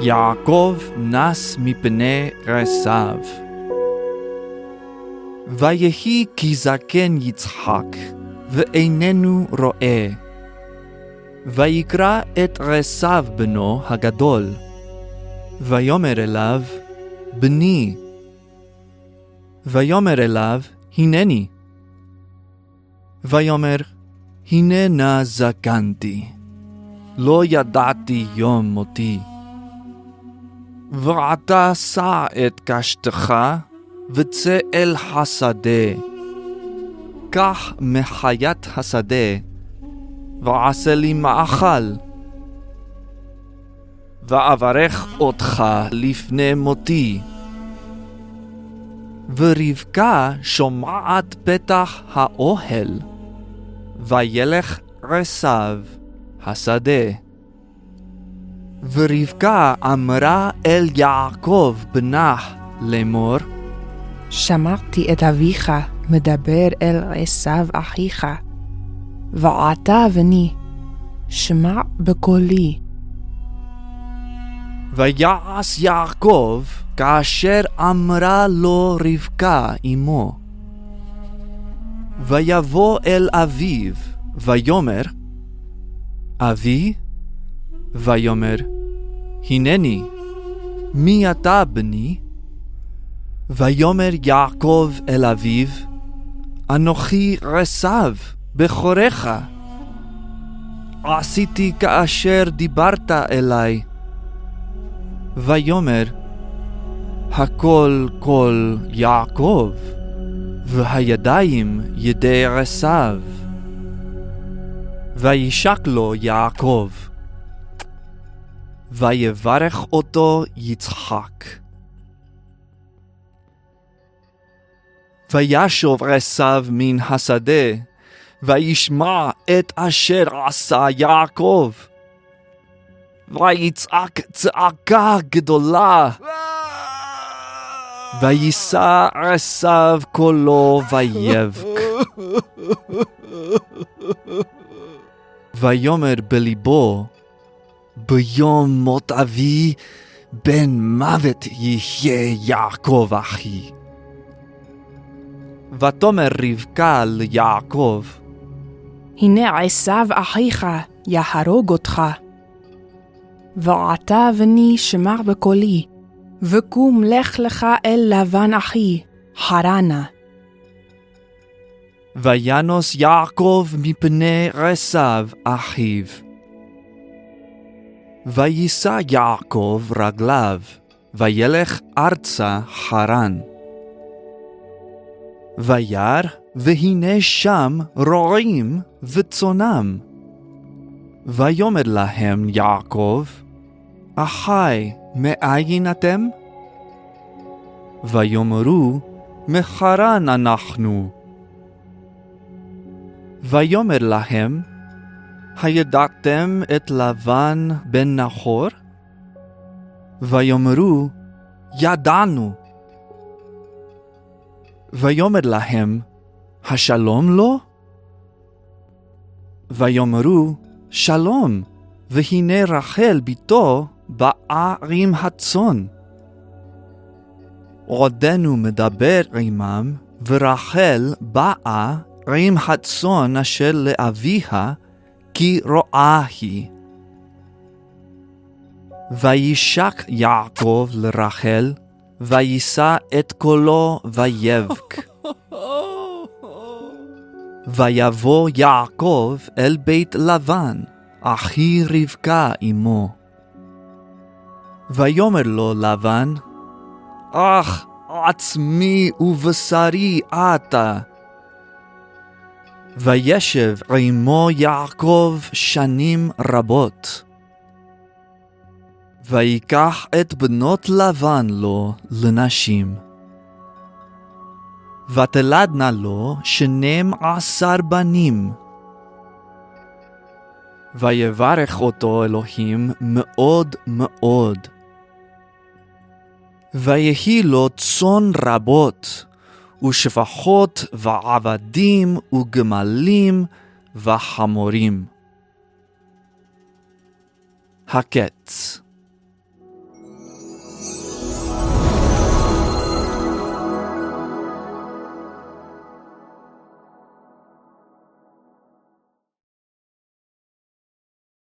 יעקב נס מפני עשיו. ויהי כי זקן יצחק, ואיננו רואה. ויקרא את עשיו בנו הגדול, ויאמר אליו, בני. ויאמר אליו, הנני. ויאמר, הנה נא זקנתי, לא ידעתי יום מותי. ועתה שא את קשתך, וצא אל השדה. קח מחיית השדה, ועשה לי מאכל. ואברך אותך לפני מותי. ורבקה שומעת פתח האוהל, וילך עשיו השדה. ורבקה אמרה אל יעקב בנה לאמור, שמעתי את אביך מדבר אל עשיו אחיך, ועתה בני, שמע בקולי. ויעש יעקב כאשר אמרה לו רבקה אמו. ויבוא אל אביו, ויאמר, אבי? ויאמר, הנני, מי אתה בני? ויאמר יעקב אל אביו, אנוכי עשיו, בכורך. עשיתי כאשר דיברת אלי. ויאמר, הכל כל יעקב, והידיים ידי עשיו. וישק לו יעקב. ויברך אותו יצחק. וישוב עשיו מן השדה, וישמע את אשר עשה יעקב. ויצעק צעקה גדולה. ויישא עשיו קולו ויבק. ויאמר בליבו, ביום מות אבי, בן מוות יחיה יעקב אחי. ותאמר רבקה ליעקב, הנה עשיו אחיך יהרוג אותך. ועתה בני שמע בקולי, וקום לך לך אל לבן אחי, חרנה. וינוס יעקב מפני עשיו אחיו. ויישא יעקב רגליו, וילך ארצה חרן. וירא, והנה שם רועים וצונם. ויאמר להם יעקב, אחי, מאין אתם? ויאמרו, מחרן אנחנו. ויאמר להם, הידעתם את לבן בן נחור? ויאמרו, ידענו. ויאמר להם, השלום לו? ויאמרו, שלום, והנה רחל בתו באה עם הצאן. עודנו מדבר עמם, ורחל באה עם הצאן אשר לאביה, כי רואה היא. וישק יעקב לרחל, ויישא את קולו ויבק. ויבוא יעקב אל בית לבן, אחי רבקה אמו. ויאמר לו לבן, אך עצמי ובשרי אתה. וישב עמו יעקב שנים רבות. ויקח את בנות לבן לו לנשים. ותלדנה לו שנים עשר בנים. ויברך אותו אלוהים מאוד מאוד. ויהי לו צאן רבות, ושפחות ועבדים וגמלים וחמורים. הקץ